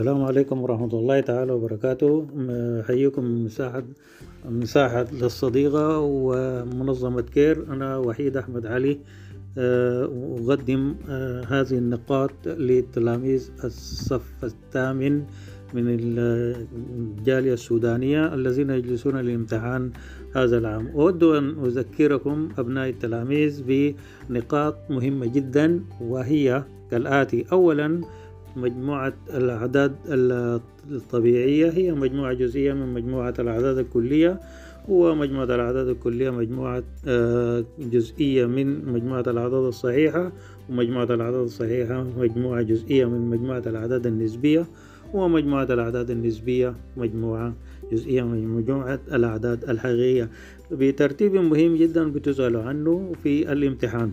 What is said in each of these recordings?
السلام عليكم ورحمة الله تعالى وبركاته. أحييكم من مساحة مساحة للصديقة ومنظمة كير. أنا وحيد أحمد علي آه، أقدم آه، هذه النقاط لتلاميذ الصف الثامن من الجالية السودانية الذين يجلسون للامتحان هذا العام. أود أن أذكركم أبناء التلاميذ بنقاط مهمة جدا وهي كالآتي أولا مجموعة الأعداد الطبيعية هي مجموعة جزئية من مجموعة الأعداد الكلية ومجموعة الأعداد الكلية مجموعة آه، جزئية من مجموعة الأعداد الصحيحة ومجموعة الأعداد الصحيحة مجموعة جزئية من مجموعة الأعداد النسبية ومجموعة الأعداد النسبية مجموعة جزئية من مجموعة الأعداد الحقيقية. بترتيب مهم جدا بتسأل عنه في الامتحان.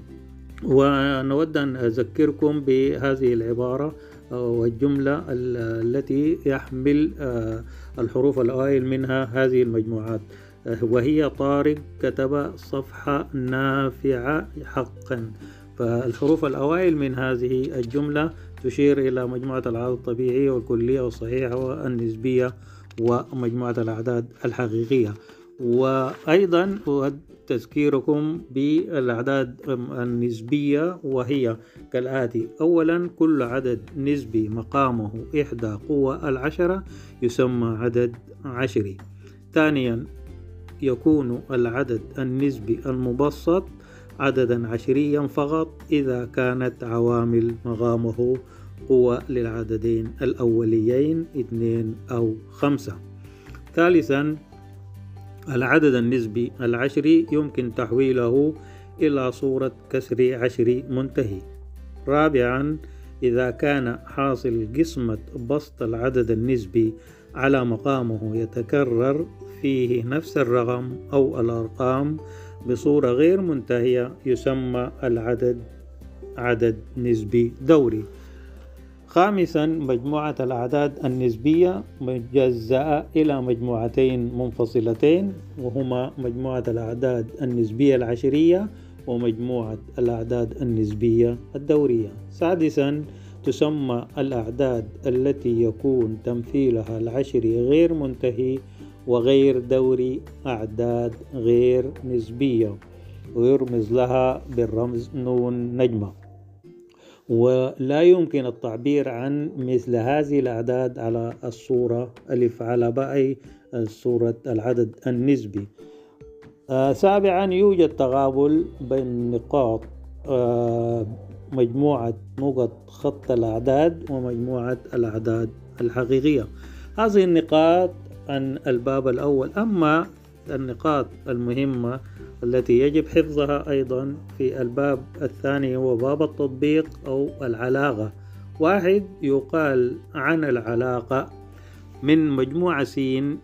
ونود أن أذكركم بهذه العبارة والجملة التي يحمل آه، الحروف الأوائل منها هذه المجموعات. آه، وهي طارق كتب صفحة نافعة حقا. فالحروف الأوائل من هذه الجملة تشير إلى مجموعة الأعداد الطبيعية والكلية والصحيحة والنسبية ومجموعة الأعداد الحقيقية. وأيضا تذكيركم بالأعداد النسبية وهي كالآتي. أولا كل عدد نسبي مقامه إحدى قوة العشرة يسمى عدد عشري. ثانيا يكون العدد النسبي المبسط عددا عشريا فقط إذا كانت عوامل مقامه قوة للعددين الأوليين اثنين أو خمسة. ثالثا العدد النسبي العشري يمكن تحويله إلى صورة كسر عشري منتهي. رابعا إذا كان حاصل قسمة بسط العدد النسبي على مقامه يتكرر فيه نفس الرقم أو الأرقام بصورة غير منتهية يسمى العدد عدد نسبي دوري. خامسا مجموعة الأعداد النسبية مجزأة إلى مجموعتين منفصلتين وهما مجموعة الأعداد النسبية العشرية ومجموعة الأعداد النسبية الدورية. سادسا تسمى الأعداد التي يكون تمثيلها العشري غير منتهي وغير دوري أعداد غير نسبية. ويرمز لها بالرمز نون نجمة. ولا يمكن التعبير عن مثل هذه الأعداد على الصورة ألف على باء صورة العدد النسبي. آه سابعا يوجد تقابل بين نقاط آه مجموعة نقط خط الأعداد ومجموعة الأعداد الحقيقية. هذه النقاط عن الباب الأول. أما النقاط المهمة التي يجب حفظها أيضا في الباب الثاني هو باب التطبيق أو العلاقة. واحد يقال عن العلاقة من مجموعة س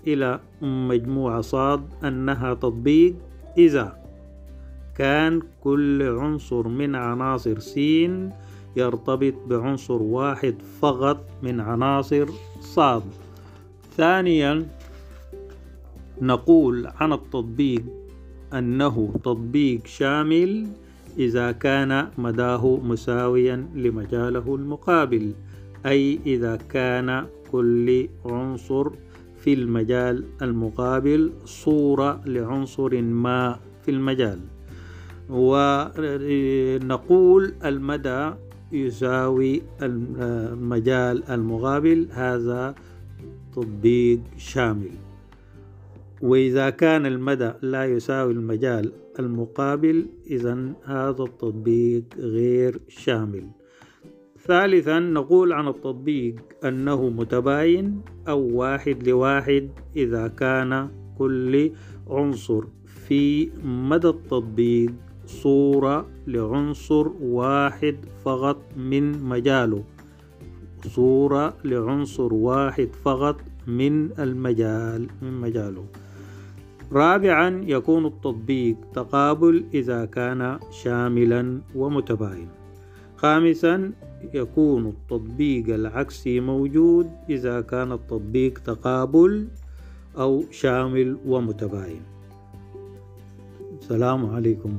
إلى مجموعة صاد أنها تطبيق إذا كان كل عنصر من عناصر س يرتبط بعنصر واحد فقط من عناصر صاد. ثانيا نقول عن التطبيق أنه تطبيق شامل إذا كان مداه مساويا لمجاله المقابل أي إذا كان كل عنصر في المجال المقابل صورة لعنصر ما في المجال. ونقول المدى يساوي المجال المقابل هذا تطبيق شامل. وإذا كان المدى لا يساوي المجال المقابل إذا هذا التطبيق غير شامل. ثالثا نقول عن التطبيق أنه متباين أو واحد لواحد إذا كان كل عنصر في مدى التطبيق صورة لعنصر واحد فقط من مجاله. صورة لعنصر واحد فقط من المجال من مجاله. رابعا يكون التطبيق تقابل إذا كان شاملا ومتباين خامسا يكون التطبيق العكسي موجود إذا كان التطبيق تقابل أو شامل ومتباين. السلام عليكم.